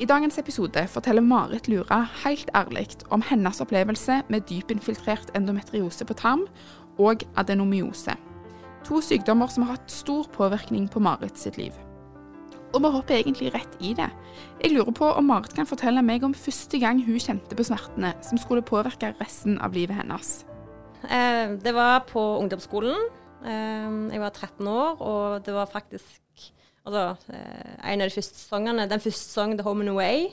I dagens episode forteller Marit Lura helt ærlig om hennes opplevelse med dypinfiltrert endometriose på tarm og adenomyose. To sykdommer som har hatt stor påvirkning på Marit sitt liv. Og vi hopper egentlig rett i det. Jeg lurer på om Marit kan fortelle meg om første gang hun kjente på smertene som skulle påvirke resten av livet hennes. Eh, det var på ungdomsskolen. Eh, jeg var 13 år, og det var faktisk altså, eh, en av de første sesongene, den første sesongen The Home and Away.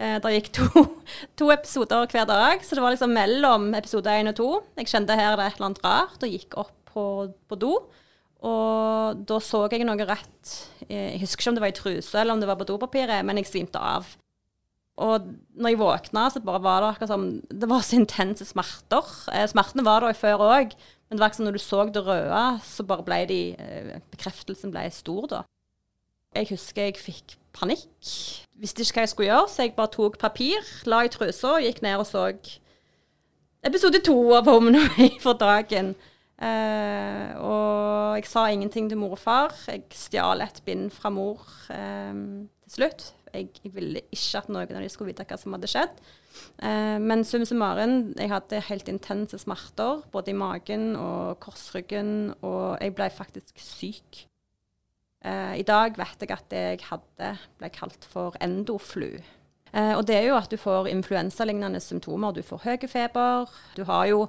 Eh, der gikk to, to episoder hver dag, så det var liksom mellom episode én og to. Jeg kjente her det er et eller annet rart, og gikk opp på, på do. Og da så jeg noe rett eh, Jeg husker ikke om det var i truse eller om det var på dopapiret, men jeg svimte av. Og når jeg våkna, så bare var det akkurat som Det var så intense smerter. Eh, smertene var der før òg, men det var ikke som når du så det røde, så bare ble de eh, Bekreftelsen ble stor, da. Jeg husker jeg fikk panikk. Visste ikke hva jeg skulle gjøre, så jeg bare tok papir, la i trusa gikk ned og så episode to av Home Away for dagen. Eh, og jeg sa ingenting til mor og far. Jeg stjal et bind fra mor eh, til slutt. Jeg, jeg, ville ikke at noen av dem skulle vite hva som hadde skjedd. Eh, men sum summaren, jeg hadde helt intense smerter, både i magen og korsryggen, og jeg ble faktisk syk. Eh, I dag vet jeg at det jeg hadde, ble kalt for endoflu. Eh, og det er jo at du får influensalignende symptomer. Du får høy feber. Du har jo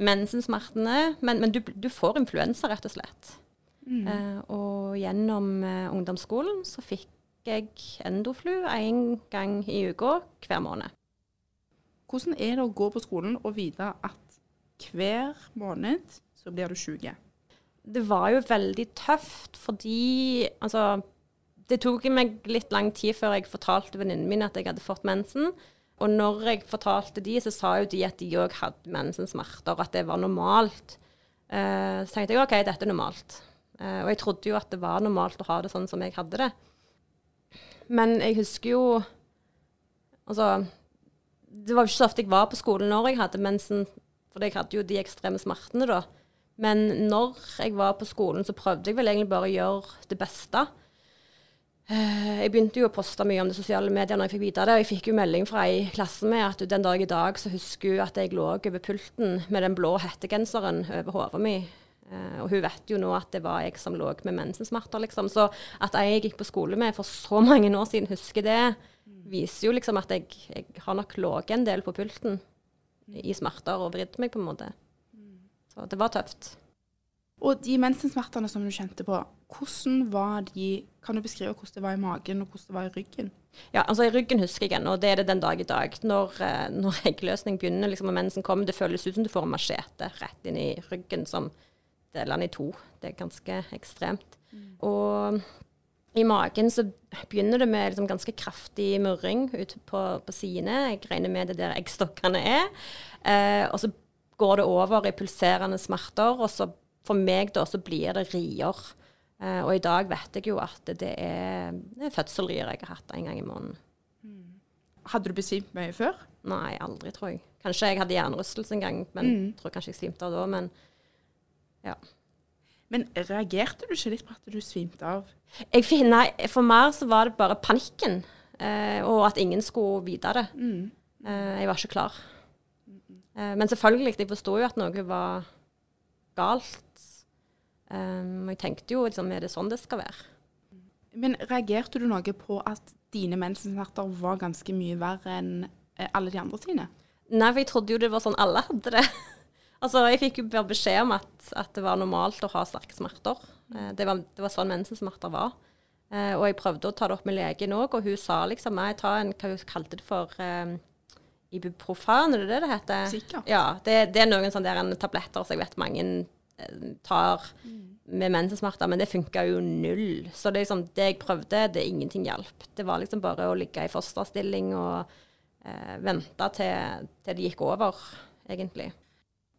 mensensmertene, men, men du, du, får influensa, rett og slett. Mm. Eh, og gjennom ungdomsskolen så fikk jeg endoflu én gang i uka hver måned. Hvordan er det å gå på skolen og vite at hver måned så blir du syk? Det var jo veldig tøft fordi altså Det tok meg litt lang tid før jeg fortalte venninnen min at jeg hadde fått mensen. Og når jeg fortalte de, så sa jo de at de òg hadde mensensmerter, at det var normalt. Uh, så tenkte jeg OK, dette er normalt. Uh, og jeg trodde jo at det var normalt å ha det sånn som jeg hadde det. Men jeg husker jo Altså, det var jo ikke så ofte jeg var på skolen når jeg hadde mensen, for jeg hadde jo de ekstreme smertene da. Men når jeg var på skolen, så prøvde jeg vel egentlig bare å gjøre det beste. Eh, jeg begynte jo å poste mye om det sosiale medier når jeg fikk vite det. Og jeg fikk jo melding fra ei klasse med at den dag i dag så husker hun at jeg lå over pulten med den blå hettegenseren over hodet mitt. Uh, og hun vet jo nå at det var jeg som lå med mensensmerter, liksom. Så at jeg gikk på skole med for så mange år siden husker det, viser jo liksom at jeg, jeg har nok ligget en del på pulten i smerter og vridd meg, på en måte. Så det var tøft. Og de mensensmertene som du kjente på, hvordan var de Kan du beskrive hvordan det var i magen, og hvordan det var i ryggen? Ja, altså I ryggen husker jeg ennå, og det er det den dag i dag. Når, eh, når eggløsning begynner, liksom, og mensen kommer, det føles ut som du får en machete rett inn i ryggen som deler den i to. Det er ganske ekstremt. Mm. Og i magen så begynner det med liksom ganske kraftig murring ute på, på sidene. Jeg regner med det der eggstokkene er. Eh, og så går det over i pulserende smerter, og så for meg da så blir det rier. Eh, og i dag vet jeg jo at det er, det er fødselrier jeg har hatt en gang i måneden. Mm. Hadde du besvimt mye før? Nei, aldri, tror jeg. Kanskje jeg hadde hjernerystelse en gang, men mm. tror kanskje jeg svimte av da. Men ja. Men reagerte du ikke litt på at du svimte av? Jeg, finner, for meg så var det bare panikken, eh, og at ingen skulle vite det. Mm. Eh, jeg var ikke klar. Eh, men selvfølgelig, jeg forsto jo at noe var galt. Um, jeg tenkte jo liksom, er det sånn det skal være? Men reagerte du noe på at dine mensensmerter var ganske mye verre enn eh, alle de andre sine? Nei, for jeg trodde jo det var sånn alle hadde det. altså, Jeg fikk jo bare beskjed om at, at, det var normalt å ha sterke smerter. Uh, det, var, det, var, sånn mensensmerter var. Og jeg prøvde å ta det opp med legen òg, og hun sa liksom nei, ta en, hva hun kalte det for, uh, Ibuprofen, er det det det heter? Sikkert. Ja, det, det er noen sånne tabletter som jeg vet mange eh, tar med mensensmerter, men det funka jo null. Så det, er liksom, det jeg prøvde, det ingenting hjalp. Det var liksom bare å ligge i fosterstilling og eh, vente til, til det gikk over, egentlig.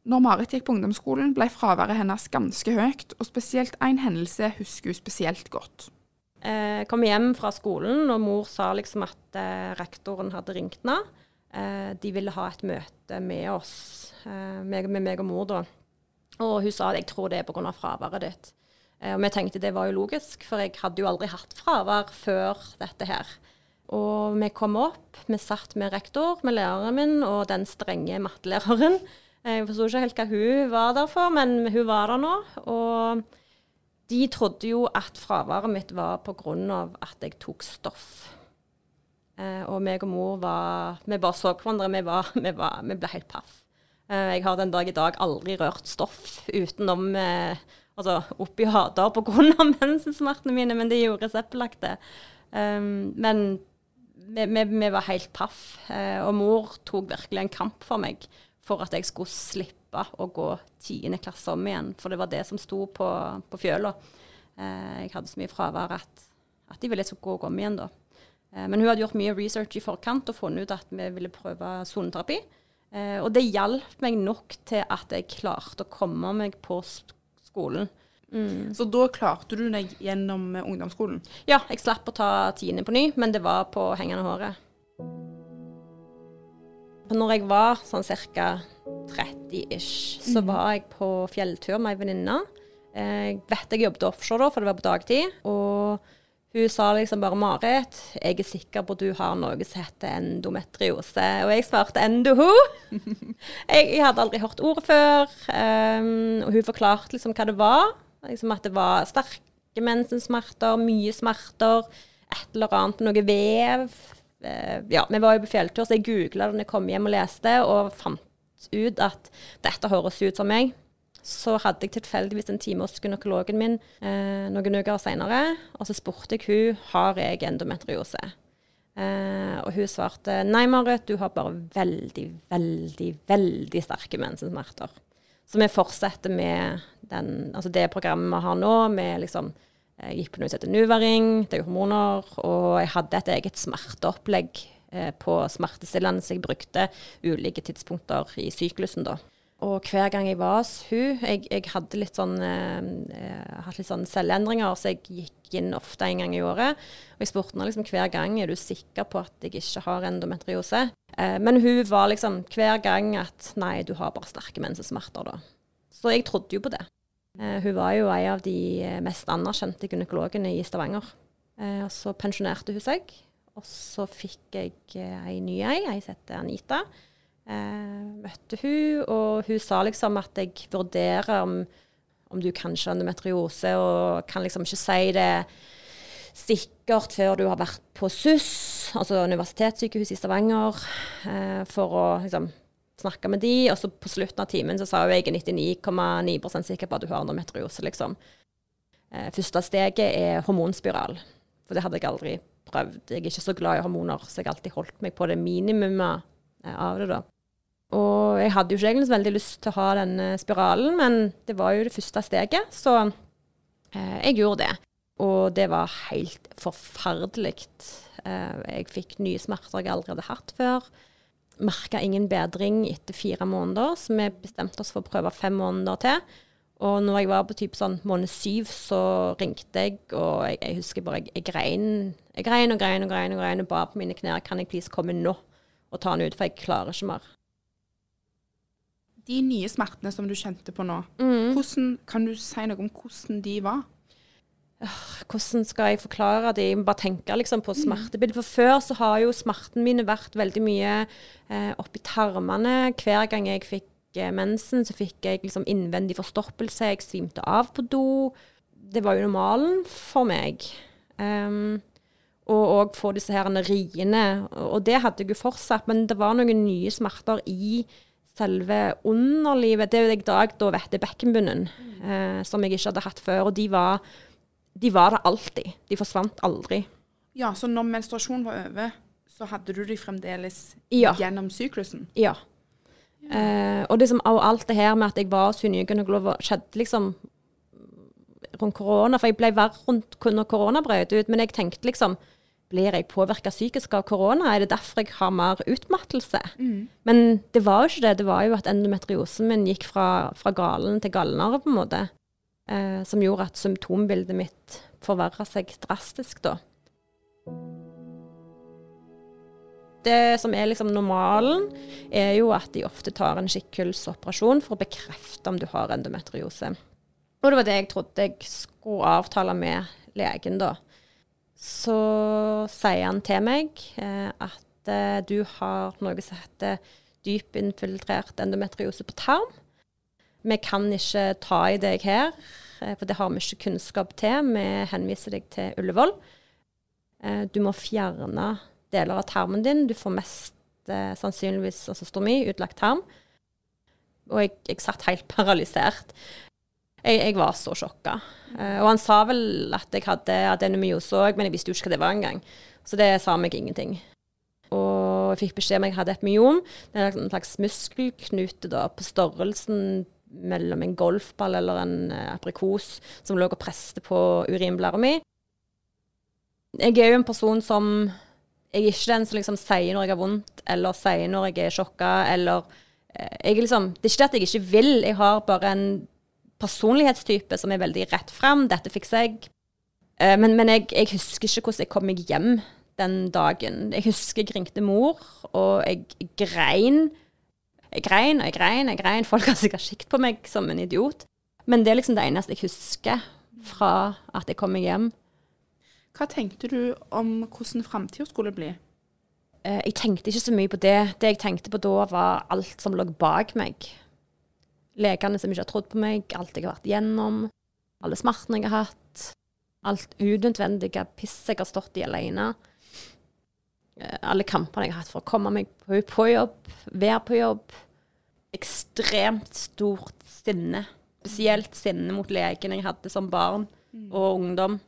Når Marit gikk på ungdomsskolen, ble fraværet hennes ganske høyt, og spesielt én hendelse husker hun spesielt godt. Eh, Jeg kom hjem fra skolen, og mor sa liksom at eh, rektoren hadde ringt henne. Eh, de ville ha et møte med oss, eh, meg, med meg og mor da. Og hun sa at jeg tror det er pga. fraværet ditt. Eh, og vi tenkte det var jo logisk, for jeg hadde jo aldri hatt fravær før dette her. Og vi kom opp, vi satt med rektor, med læreren min og den strenge mattelæreren. Jeg forsto ikke helt hva hun var der for, men hun var der nå. Og de trodde jo at fraværet mitt var pga. at jeg tok stoff. Eh, og meg og mor var Vi bare så på hverandre. Vi, var, vi, var, vi ble helt paff. Eh, jeg har den dag i dag aldri rørt stoff utenom eh, altså hater pga. mensensmertene mine, men det gjorde reseptbelagte. Um, men vi, vi, vi var helt paff. Og mor tok virkelig en kamp for meg for at jeg skulle slippe å gå tiende klasse om igjen. For det var det som sto på, på fjøla. Jeg hadde så mye fravær at, at de ville jeg gå om igjen da. Eh, men hun hadde gjort mye research i forkant og funnet ut at vi ville prøve soneterapi. Eh, og det hjalp meg nok til at jeg klarte å komme meg på skolen. skolen. Så da klarte du deg gjennom eh, ungdomsskolen. Ja, jeg slapp å ta tiende på ny, men det var på hengende håret. Når jeg var sånn ca. 30-ish, så var jeg på fjelltur med ei venninne. Jeg vet jeg jobbet offshore da, for det var på dagtid. Og hun sa liksom bare 'Marit, jeg er sikker på at du har noe som heter endometriose'. Og jeg svarte 'endo-ho'. jeg, jeg hadde aldri hørt ordet før. Um, og hun forklarte liksom hva det var. Liksom at det var sterke mensensmerter, mye smerter, et eller annet, noe vev. Uh, ja, vi var jo på fjelltur, så jeg googla det når jeg kom hjem og leste, og fant ut at dette høres ut som meg. Så hadde jeg tilfeldigvis en time hos gynekologen min eh, noen uker senere, og så spurte jeg hun har jeg endometriose. Eh, og hun svarte nei, Marit, du har bare veldig, veldig, veldig sterke mensensmerter. Så vi fortsetter med den, altså det programmet vi har nå, med liksom jeg gikk på noe som heter Nuvaring, det er jo hormoner, og jeg hadde et eget smerteopplegg eh, på smertestillende som jeg brukte ulike tidspunkter i syklusen da. Og hver gang jeg var hos hun, jeg, jeg hadde litt sånn, eh, eh, litt sånn selvendringer, så jeg gikk inn ofte en gang i året. Og jeg spurte henne liksom hver gang er du sikker på at jeg ikke har endometriose. Eh, men hun var liksom hver gang at nei, du har bare sterke mensesmerter da. Så jeg trodde jo på det. Eh, hun var jo en av de eh, mest anerkjente gynekologene i Stavanger. Eh, og så pensjonerte hun seg, og så fikk jeg ei ny ei, ei som heter Anita. Eh, møtte hun, og hun sa liksom at jeg vurderer om, om du kanskje har endometriose, og kan liksom ikke si det sikkert før du har vært på SUS, altså Universitetssykehus i Stavanger, eh, for å liksom snakke med de, og så på slutten av timen så sa hun jeg er 99,9% sikker på at du har endometriose, liksom. Eh, første steget er hormonspiral, for det hadde jeg aldri prøvd. Jeg er ikke så glad i hormoner, så jeg har alltid holdt meg på det minimumet av det da. Og jeg hadde jo ikke egentlig så veldig lyst til å ha den eh, spiralen, men det var jo det første steget, så eh, jeg gjorde det. Og det var helt forferdelig. Eh, jeg fikk nye smerter jeg aldri hadde hatt før. Merka ingen bedring etter fire måneder, så vi bestemte oss for å prøve fem måneder til. Og når jeg var på typ sånn måned syv, så ringte jeg, og jeg, jeg husker bare jeg, jeg grein. Jeg grein og grein og grein og grein og ba på mine knær kan jeg please komme nå og ta den ut, for jeg klarer ikke mer. De nye smertene som du kjente på nå, hvordan, kan du si noe om hvordan de var? hvordan skal jeg forklare det? Jeg må bare tenke liksom, på smertebildet. For før så har jo smerten mine vært veldig mye eh, oppi tarmene. Hver gang jeg fikk eh, mensen, så fikk jeg liksom innvendig forstoppelse. Jeg svimte av på do. Det var jo normalen for meg. Um, og òg få disse her riene. Og det hadde jeg jo fortsatt, men det var noen nye smerter i selve underlivet. Det er jeg i dag da vet er bekkenbunnen, eh, som jeg ikke hadde hatt før. Og de var de var der alltid. De forsvant aldri. Ja, så når menstruasjonen var over, så hadde du de fremdeles Ja. gjennom syklusen. Ja. Eh, og liksom, og alt det her med at jeg var hos gynekolog, skjedde liksom rundt korona. For jeg ble verre rundt når korona brøt ut. Men jeg tenkte liksom Blir jeg påvirka psykisk av korona? Er det derfor jeg har mer utmattelse? Men det var jo ikke det. Det var jo at endometriosen min gikk fra, fra galen til galnere, på en måte. Eh, som gjorde at symptombildet mitt forverra seg drastisk, da. Det som er liksom normalen, er jo at de ofte tar en skikkelsoperasjon for å bekrefte om du har endometriose. Og det var det jeg trodde jeg skulle avtale med legen, da. Så sier han til meg eh, at eh, du har noe som heter dypinfiltrert endometriose på tarm. Vi kan ikke ta i deg her, eh, for det har vi ikke kunnskap til. Vi henviser deg til Ullevål. Eh, du må fjerne deler av tarmen din. Du får mest eh, sannsynligvis altså utlagt tarm. Og jeg, jeg satt helt paralysert. Jeg, jeg var så sjokka. Eh, og han sa vel at jeg hadde adenomyose òg, men jeg visste jo ikke hva det var engang. Så det sa meg ingenting. Og jeg fikk beskjed om jeg hadde et myom. Det er en slags muskelknute da, på størrelsen mellom en golfball eller en eh, aprikos som lå og preste på urinblæra mi. Jeg er jo en person som Jeg er ikke den som liksom sier når jeg har vondt, eller sier når jeg er sjokka, eller eh, jeg liksom, Det er ikke det at jeg ikke vil, jeg har bare en personlighetstype som er veldig rett frem. Dette fikser jeg. Eh, men men jeg, jeg husker ikke hvordan jeg kom meg hjem den dagen. Jeg husker jeg ringte mor, og jeg grein. Jeg grein og jeg grein. jeg grein. Folk har sikkert sikt på meg som en idiot. Men det er liksom det eneste jeg husker fra at jeg kom meg hjem. Hva tenkte du om hvordan framtida skulle bli? Eh, Jeg tenkte ikke så mye på det. Det jeg tenkte på da, var alt som lå bak meg. Legene som ikke har trodd på meg, alt jeg har vært gjennom, alle smertene jeg har hatt, alt unødvendige piss jeg har stått i alene. Eh, Alle kampene jeg har hatt for å komme meg på, på jobb, være på jobb. Ekstremt stort sinne. Spesielt sinne mot legen jeg hadde som barn og ungdom.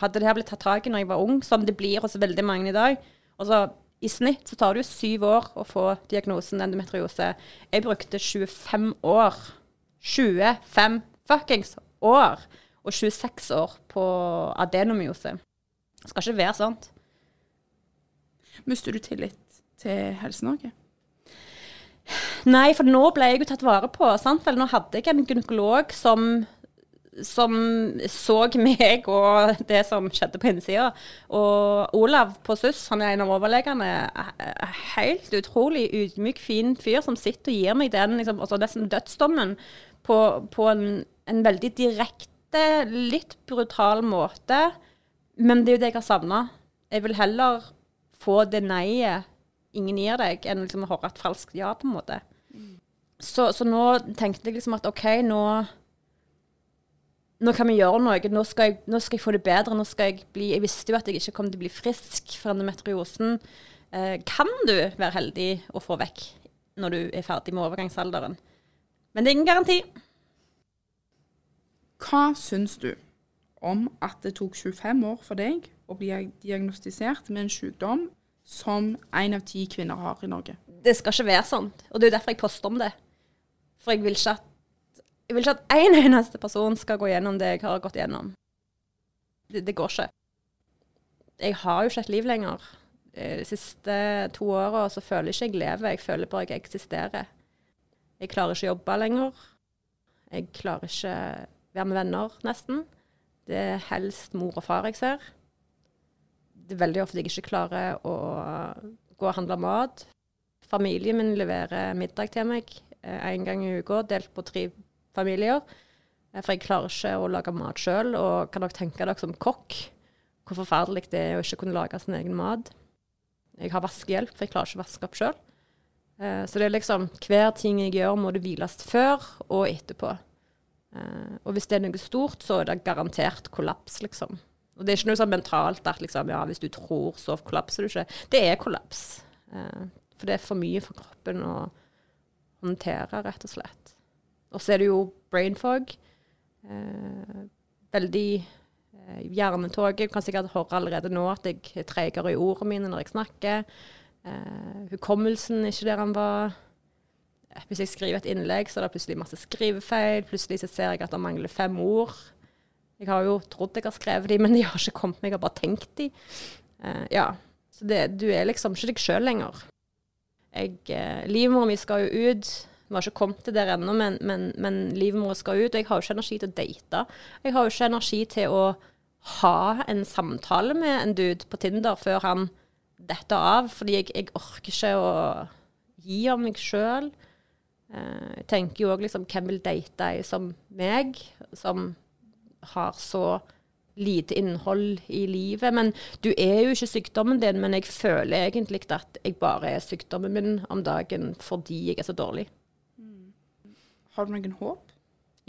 Hadde det her blitt tatt tak i når jeg var ung, som det blir hos veldig mange i dag og så I snitt så tar det jo syv år å få diagnosen endometriose. Jeg brukte 25 år. 25 fuckings år! Og 26 år på adenomyose. Det skal ikke være sånt. Mister du tillit til Helse-Norge? Nei, for nå ble jeg jo tatt vare på. sant vel? Nå hadde jeg en gynekolog som, som så meg og det som skjedde på innsida. Og Olav på SUS, han er en av overlegene, er- er helt utrolig ydmyk, fin fyr som sitter og gir meg den liksom, altså nesten dødsdommen på, på en, en veldig direkte, litt brutal måte. Men det er jo det jeg har savna. Jeg vil heller få det nei-et ingen gir deg, enn liksom å høre et falskt ja, på en måte. Så, så nå tenkte jeg liksom at OK, nå nå kan vi gjøre noe. Nå skal, jeg, nå skal jeg få det bedre. Nå skal jeg bli Jeg visste jo at jeg ikke kom til å bli frisk for endometriosen. Eh, kan du være heldig å få vekk når du er ferdig med overgangsalderen? Men det er ingen garanti. Hva syns du om at det tok 25 år for deg å bli diagnostisert med en sykdom som én av ti kvinner har i Norge? Det skal ikke være sånn. Og det er jo derfor jeg poster om det. For jeg vil ikke at jeg vil ikke at en eneste person skal gå gjennom det jeg har gått gjennom. Det, det går ikke. Jeg har jo ikke et liv lenger. Eh, De siste to åra så føler jeg ikke jeg lever, jeg føler bare jeg eksisterer. Jeg klarer ikke å jobbe lenger. Jeg klarer ikke å være med venner, nesten. Det er helst mor og far jeg ser. Det er veldig ofte jeg ikke klarer å gå og handle mat. Familien min leverer middag til meg én gang i uka, delt på tre familier. Eh, For jeg klarer ikke å lage mat sjøl, og kan dere tenke dere som kokk hvor forferdelig det er å ikke kunne lage sin egen mat. Jeg har vaskehjelp, for jeg klarer ikke å vaske opp sjøl. Så det er liksom hver ting jeg gjør, må det hviles før og etterpå. Eh, Og hvis det er noe stort, så er det garantert kollaps, liksom. Og det er ikke noe sånn mentalt at liksom, ja, hvis du tror, så kollapser du ikke. Det er kollaps. Eh, For det er for mye for kroppen å håndtere, rett og slett. Og så er det jo brain fog. Eh, veldig eh, hjernetoget. Kan sikkert høre allerede nå at jeg er tregere i ordene mine når jeg snakker. Eh, hukommelsen er ikke der han var. Eh, Hvis jeg skriver et innlegg, så er det plutselig masse skrivefeil. Plutselig så ser jeg at det mangler fem ord. Jeg har jo trodd jeg har skrevet de, men de har ikke kommet meg. Jeg har bare tenkt de. Eh, ja. Så det, du er liksom ikke deg sjøl lenger. Jeg, eh, Livmoren min skal jo ut. Vi har ikke kommet til der ennå, men, men, men livmora skal ut. Og jeg har jo ikke energi til å date. Jeg har jo ikke energi til å ha en samtale med en dude på Tinder før han detter av. Fordi jeg, jeg orker ikke å gi av meg sjøl. Eh, jeg tenker jo òg liksom Hvem vil date ei som meg, som har så lite innhold i livet. Men du er jo ikke sykdommen din, men jeg føler egentlig at jeg bare er sykdommen min om dagen fordi jeg er så dårlig. Har du noen håp?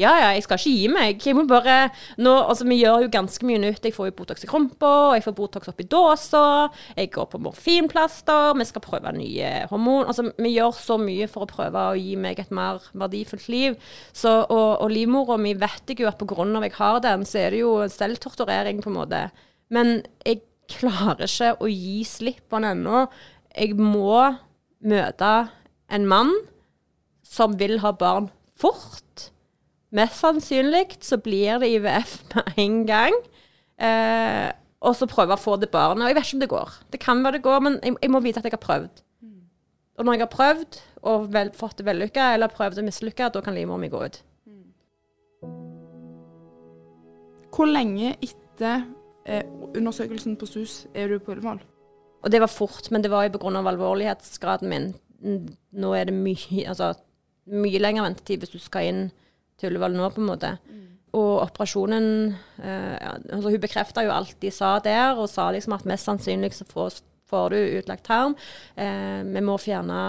Ja, ja, jeg skal ikke gi meg. Jeg må bare nå, altså Vi gjør jo ganske mye nytt. Jeg får jo Botox i krumpa, jeg får Botox oppi dåsa, jeg går på morfinplaster, vi skal prøve nye hormon. Altså, Vi gjør så mye for å prøve å gi meg et mer verdifullt liv. Så, og, og livmora mi vet jeg jo at pga. jeg har den, så er det jo selvtorturering, på en måte. Men jeg klarer ikke å gi slipp på den ennå. Jeg må møte en mann som vil ha barn fort. Mest sannsynlig så blir det IVF med en gang. Eh, og så prøve å få det barnet. Og jeg vet ikke om det går. Det kan være det går, men jeg, jeg må vite at jeg har prøvd. Og når jeg har prøvd og vel, fått det vellykka, eller prøvd og mislykka, da kan livmoren min gå ut. Hvor lenge etter eh, undersøkelsen på SUS er du på Ullevål? Og det var fort, men det var jo pga. alvorlighetsgraden min. Nå er det mye, altså, mye lengre ventetid hvis du skal inn til Ullevål nå, på en måte. Og operasjonen eh, altså Hun bekrefta jo alt de sa der, og sa liksom at mest sannsynlig så får, får du utlagt tarm. Eh, vi må fjerne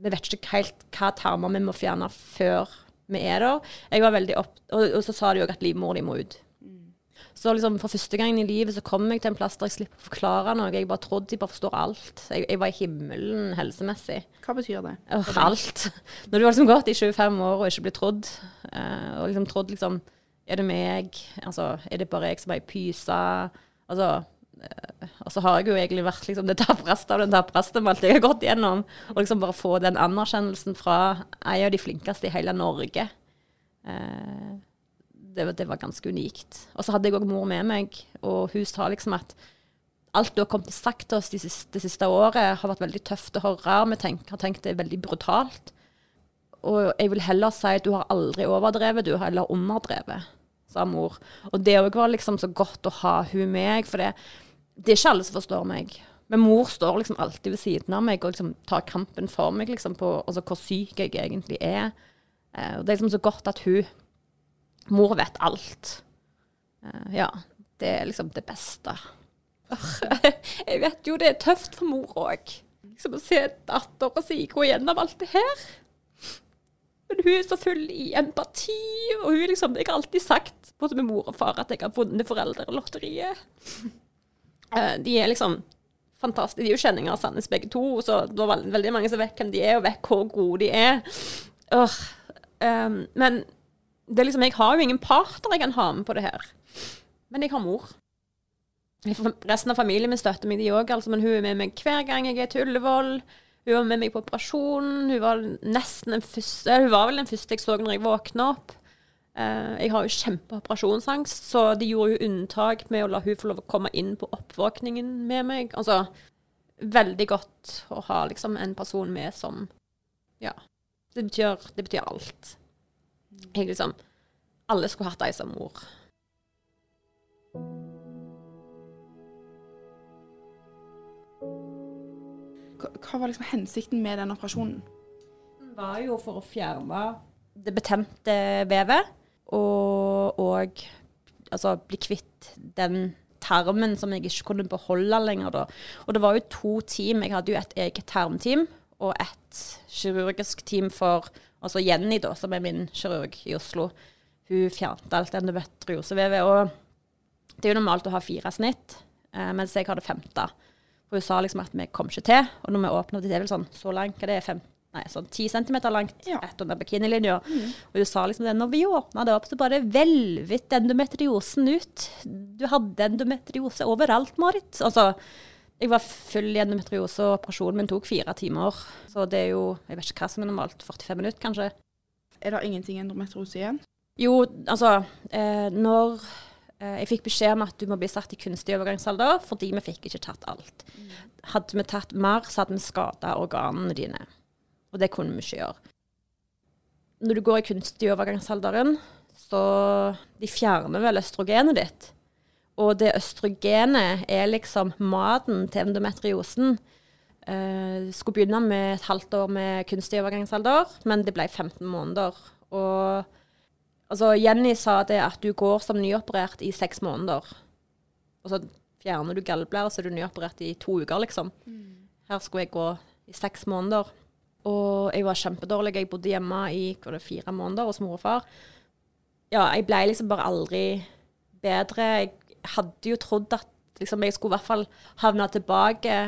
Vi vet ikke helt hva tarmer vi må fjerne før vi er der. Jeg var veldig opp, og, og så sa de òg at livmoren din må ut. Så liksom for første gang i livet så kom jeg til en plass der jeg slipper å forklare noe. Jeg bare trodde jeg bare forstår alt. Jeg, jeg var i himmelen helsemessig. Hva betyr det? Åh, alt. Når du har liksom gått i 25 år og ikke blitt trodd, uh, og liksom trodd liksom Er det meg? Altså, er det bare jeg som er ei pyse? Altså uh, Og så har jeg jo egentlig vært liksom det tapreste av den tapreste med alt jeg har gått gjennom. Og liksom bare få den anerkjennelsen fra en av de flinkeste i hele Norge. Eh, det, det var ganske unikt. Og så hadde jeg òg mor med meg, og hun sa liksom at alt du har kommet sagt til oss de siste, de siste året, har vært veldig tøft å høre. Vi tenk, har tenkt det er veldig brutalt. Og jeg vil heller si at du har aldri overdrevet, du har heller underdrevet, sa mor. Og det òg var liksom så godt å ha hun med, for det, det er ikke alle som forstår meg. Men mor står liksom alltid ved siden av meg og liksom tar kampen for meg liksom på altså hvor syk jeg egentlig er. Eh, og det er liksom så godt at hun Mor vet alt. Uh, ja. Det er liksom det beste. Jeg vet jo det er tøft for mor òg. Liksom å se dattera si gå gjennom alt det her. Men hun er så full i empati, og hun liksom Jeg har alltid sagt både med mor og far at jeg har vunnet Foreldrelotteriet. Eh, de er liksom fantastiske. De er jo kjenninger av Sandnes begge to, så det var veldig mange som vet hvem de er, og vet hvor gode de er. Ehm, men det er liksom, jeg har jo ingen partner jeg kan ha med på det her. Men jeg har mor. Resten av familien min støtter meg, de òg. Altså, men hun er med meg hver gang jeg er til Ullevål. Hun var med meg på operasjonen. Hun var nesten den første Hun var vel den første jeg så når jeg våkna opp. Eh, jeg har jo kjempeoperasjonsangst, så de gjorde jo unntak med å la hun få lov å komme inn på oppvåkningen med meg. Altså veldig godt å ha liksom en person med som Ja. Det betyr, det betyr alt. Jeg liksom Alle skulle hatt ei som mor. Hva, var liksom hensikten med den operasjonen? Den var jo for å fjerne det betemte vevet, og, og altså, bli kvitt den tarmen som jeg ikke kunne beholde lenger. Da. Og det var jo to team. Jeg hadde jo et eget tarmteam og et kirurgisk team for altså Jenny, da, som er min kirurg i Oslo. Hun fjernet alt endometriosevevet. Og det er jo normalt å ha fire snitt, eh, mens jeg hadde femte. For hun sa liksom at vi kom ikke til. Og når vi åpna det, det er vel sånn så langt, hva det er, fem, Nei, sånn 10 centimeter langt Ja. rett under bikinilinja. Og hun sa liksom det, når vi åpna det opp, så bare hvelvet endometriosen ut. Du hadde endometriose overalt, Marit. Altså, jeg var full i endometriose, og operasjonen min tok fire timer. Så det er jo, jeg vet ikke hva som er normalt, 45 minutter kanskje. Er det ingenting endometriose igjen? Jo, altså, eh, når eh, jeg fikk beskjed om at du må bli satt i kunstig overgangsalder, fordi vi fikk ikke tatt alt. Hadde vi tatt mer, så hadde vi skada organene dine. Og det kunne vi ikke gjøre. Når du går i kunstig overgangsalderen, så de fjerner vel østrogenet ditt. Og det østrogenet er liksom maten til endometriosen. Uh, skulle begynne med et halvt år med kunstig overgangsalder, men det ble 15 måneder. Og altså, Jenny sa det at du går som nyoperert i seks måneder. Og så fjerner du gallblæra, så er du nyoperert i to uker, liksom. Her skulle jeg gå i seks måneder. Og jeg var kjempedårlig. Jeg bodde hjemme i det, fire måneder hos mor og far. Ja, jeg ble liksom bare aldri bedre. Jeg hadde jo trodd at liksom, jeg skulle i hvert fall havne tilbake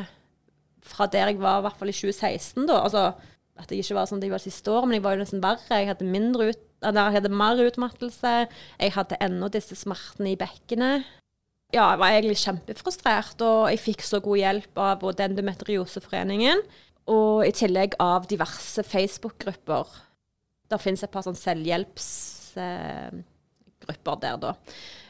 fra der jeg var i hvert fall i 2016, da. Altså at jeg ikke var sånn jeg var siste år, men jeg var jo nesten verre. Jeg hadde, ut, jeg hadde mer utmattelse. Jeg hadde ennå disse smertene i bekkenet. Ja, jeg var egentlig kjempefrustrert, og jeg fikk så god hjelp av både Endometrioseforeningen og i tillegg av diverse Facebook-grupper. Det finnes et par sånn selvhjelpsgrupper der, da.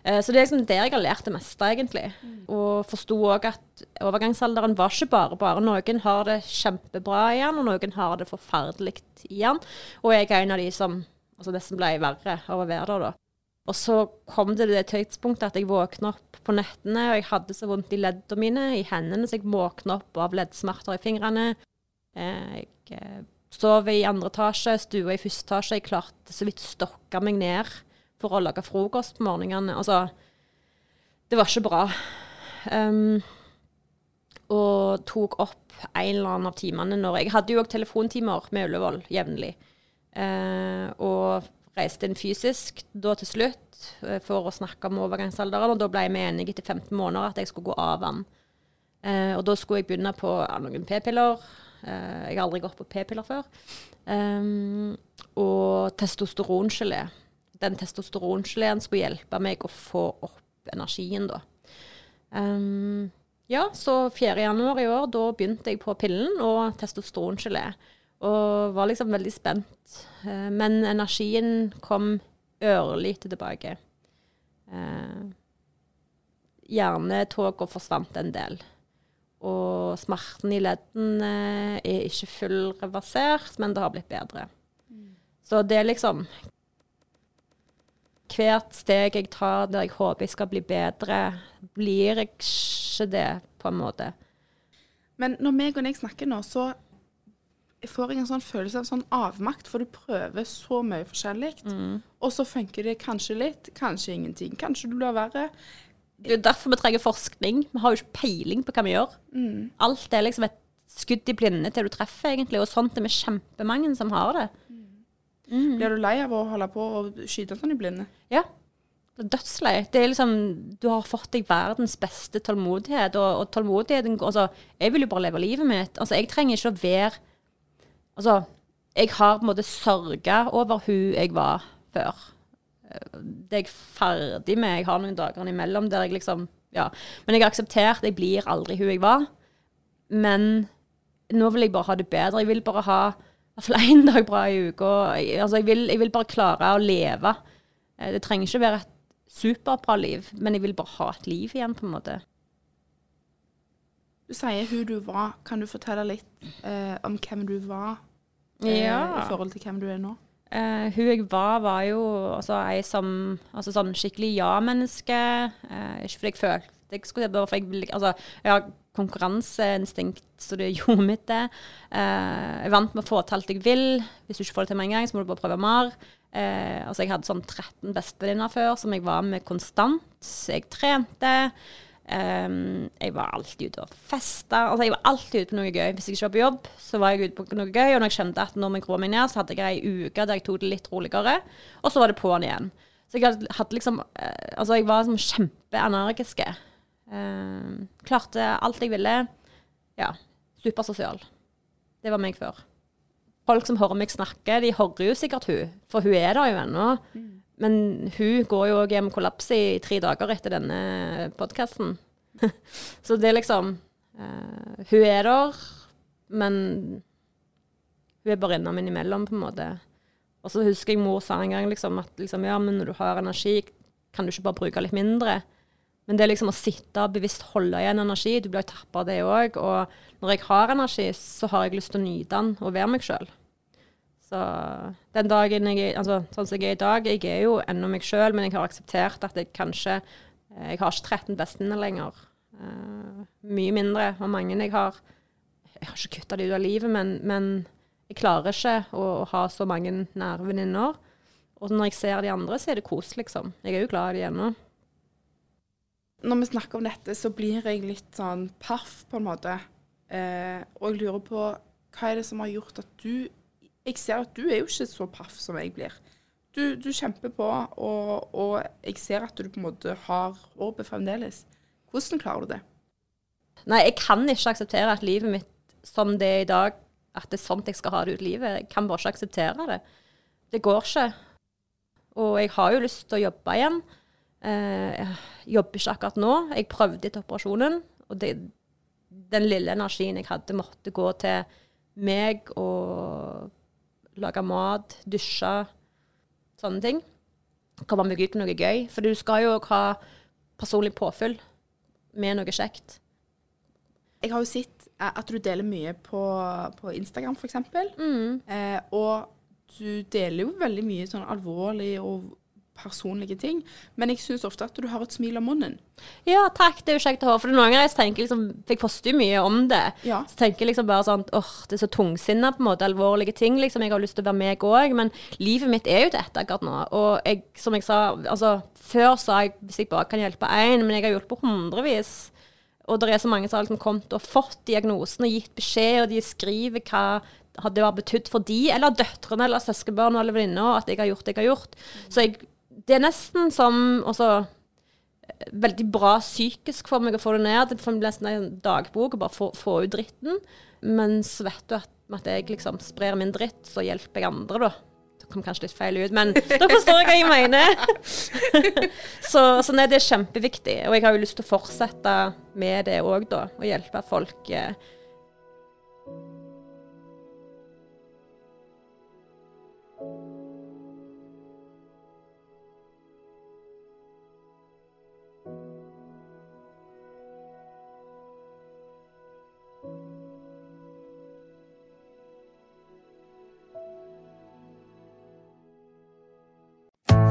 Eh, Så det er liksom der jeg har lært det meste, egentlig. Og forsto òg at overgangsalderen var ikke bare bare. Noen har det kjempebra igjen, og noen har det forferdelig igjen. Og jeg er en av de som altså nesten ble verre av å være der, da. Og så kom det det tidspunktet at jeg våkna opp på nettene, og jeg hadde så vondt i leddene mine, i hendene, så jeg våkna opp av leddsmerter i fingrene. Eh, Jeg eh, sov i andre etasje, stua i første etasje. Jeg klarte så vidt stokka meg ned for å lage frokost på morgenene. Altså, det var ikke bra. Um, og tok opp en eller annen av timene når Jeg hadde jo òg telefontimer med Ullevål jevnlig. Uh, og reiste inn fysisk da til slutt uh, for å snakke om overgangsalderen. Og da ble vi enige etter 15 måneder at jeg skulle gå av den. Uh, og da skulle jeg begynne på noen p-piller. Eh, jeg har aldri gått på p-piller før. Um, og testosterongelé. Den testosterongeleen skulle hjelpe meg å få opp energien, da. Um, ja, så 4. januar i år, da begynte jeg på pillen og testosterongelé. Og var liksom veldig spent. Eh, men energien kom ørlite tilbake. Eh, Hjernetoga forsvant en del. Og smerten i leddene er ikke fullreversert, men det har blitt bedre. Så det er liksom Hvert steg jeg tar der jeg håper jeg skal bli bedre, blir jeg ikke det, på en måte. Men når meg og deg snakker nå, så får jeg en sånn følelse av sånn avmakt, for du prøver så mye forskjellig. Og så funker det kanskje litt, kanskje ingenting. Kanskje du blir verre. Det er derfor vi trenger forskning. Vi har jo ikke peiling på hva vi gjør. Alt er liksom et skudd i blinde til du treffer, egentlig. Og sånt er vi kjempemange som har det. Blir du lei av å holde på og skyte sånn i blinde? Ja. Dødslei. Det er liksom Du har fått deg verdens beste tålmodighet, og, og tålmodigheten Altså, jeg vil jo bare leve livet mitt. Altså, jeg trenger ikke å være Altså, jeg har på en måte sørga over hun jeg var før. Eh, Det er jeg ferdig med. Jeg har noen dager imellom der jeg liksom Ja. Men jeg har akseptert jeg blir aldri hun jeg var. Men nå vil jeg bare ha det bedre. Jeg vil bare ha hvert fall én dag bra i uka. Altså, jeg, vil, jeg vil bare klare å leve. Eh, Det trenger ikke være et superbra liv, men jeg vil bare ha et liv igjen, på en måte. Du sier hun du var. Kan du fortelle litt eh, om hvem du var eh, Ja. i forhold til hvem du er nå? Eh, hun jeg var, var jo altså, ei som altså, sånn skikkelig ja-menneske. Eh, ikke fordi jeg følte jeg skulle bare for jeg, altså, jeg har konkurranseinstinkt, så det gjorde mitt det. Eh, jeg vant med å få til alt jeg vil. Hvis du ikke får det til med en gang, så må du bare prøve mer. Eh, altså, jeg hadde sånn 13 bestevenninner før som jeg var med konstant. Jeg trente. Um, jeg var alltid ute og festa. Altså, jeg var alltid ute på noe gøy. Hvis jeg ikke var på jobb, så var jeg ute på noe gøy. Og når jeg kjente at når jeg roa meg ned, så hadde jeg ei uke der jeg tok det litt roligere. Og så var det på'n igjen. Så jeg hadde, liksom uh, Altså, jeg var liksom kjempeenergisk. Uh, klarte alt jeg ville. Ja. Supersosial. Det var meg før. folk som hører meg snakke, de hører jo sikkert hun, for hun er der jo ennå. Men hun går jo òg hjem kollaps i tre dager etter denne podkasten. så det er liksom uh, Hun er der, men hun er bare innom innimellom, på en måte. Og så husker jeg mor sa en gang liksom, at liksom, ja, men når du har energi, kan du ikke bare bruke litt mindre? Men det er liksom å sitte og bevisst holde igjen energi. Du blir jo tappa av det òg. Og når jeg har energi, så har jeg lyst til å nyte den og være meg sjøl. Så den dagen jeg altså, Sånn som jeg er i dag, jeg er jo ennå meg sjøl, men jeg har akseptert at jeg kanskje eh, Jeg har ikke 13 bestevenner lenger. Uh, mye mindre. Og mange jeg har Jeg har ikke kutta det ut av livet, men, men jeg klarer ikke å, å ha så mange nære venninner. Og når jeg ser de andre, så er det kos, liksom. Jeg er jo glad i de ennå. Når vi snakker om dette, så blir jeg litt sånn paff, på en måte. Eh, og jeg lurer på hva er det som har gjort at du Jeg ser at du er jo ikke så paff som jeg blir. Du, du kjemper på, og, og, jeg ser at du på en måte har håpet fremdeles. Hvordan klarer du det? Nei, jeg kan ikke akseptere at livet mitt som det er i dag, at det er sånn jeg skal ha det ut livet. Jeg kan bare ikke akseptere det. Det går ikke. Og jeg har jo lyst til å jobbe igjen. Eh, jeg jobber ikke akkurat nå. Jeg prøvde etter operasjonen, og det, den lille energien jeg hadde, måtte gå til meg og lage mat, dusje, sånne ting. Komme meg ut med noe gøy. For du skal jo ha personlig påfyll med noe kjekt. Jeg har jo sett at du deler mye på, på Instagram, f.eks. Mm. Eh, og du deler jo veldig mye sånn alvorlig og personlige ting, men jeg syns ofte at du har et smil om munnen. Ja, takk, det er jo kjekt å høre. For noen ganger jeg tenker liksom, jeg jo mye om det, ja. så tenker jeg liksom bare sånn åh, det er så tungsinna, på en måte, alvorlige ting. liksom, Jeg har lyst til å være meg òg, men livet mitt er jo dette akkurat nå. Og jeg, som jeg sa, altså før sa jeg hvis jeg bare kan hjelpe én, men jeg har hjulpet hundrevis. Og det er så mange som har liksom kommet og fått diagnosen og gitt beskjed, og de skriver hva det har betydd for de, eller døtrene eller søskenbarn eller venninner, at jeg har gjort det jeg har gjort. Så jeg, det er nesten som også, veldig bra psykisk for meg å få det ned. Det får nesten en dagbok og bare få, få ut dritten. Men så vet du at med at jeg liksom sprer min dritt, så hjelper jeg andre, da kom kanskje litt feil ut, men dere forstår hva jeg mener. så, så nei, det er kjempeviktig. Og jeg har jo lyst til å fortsette med det òg, da. Og hjelpe folk. Eh,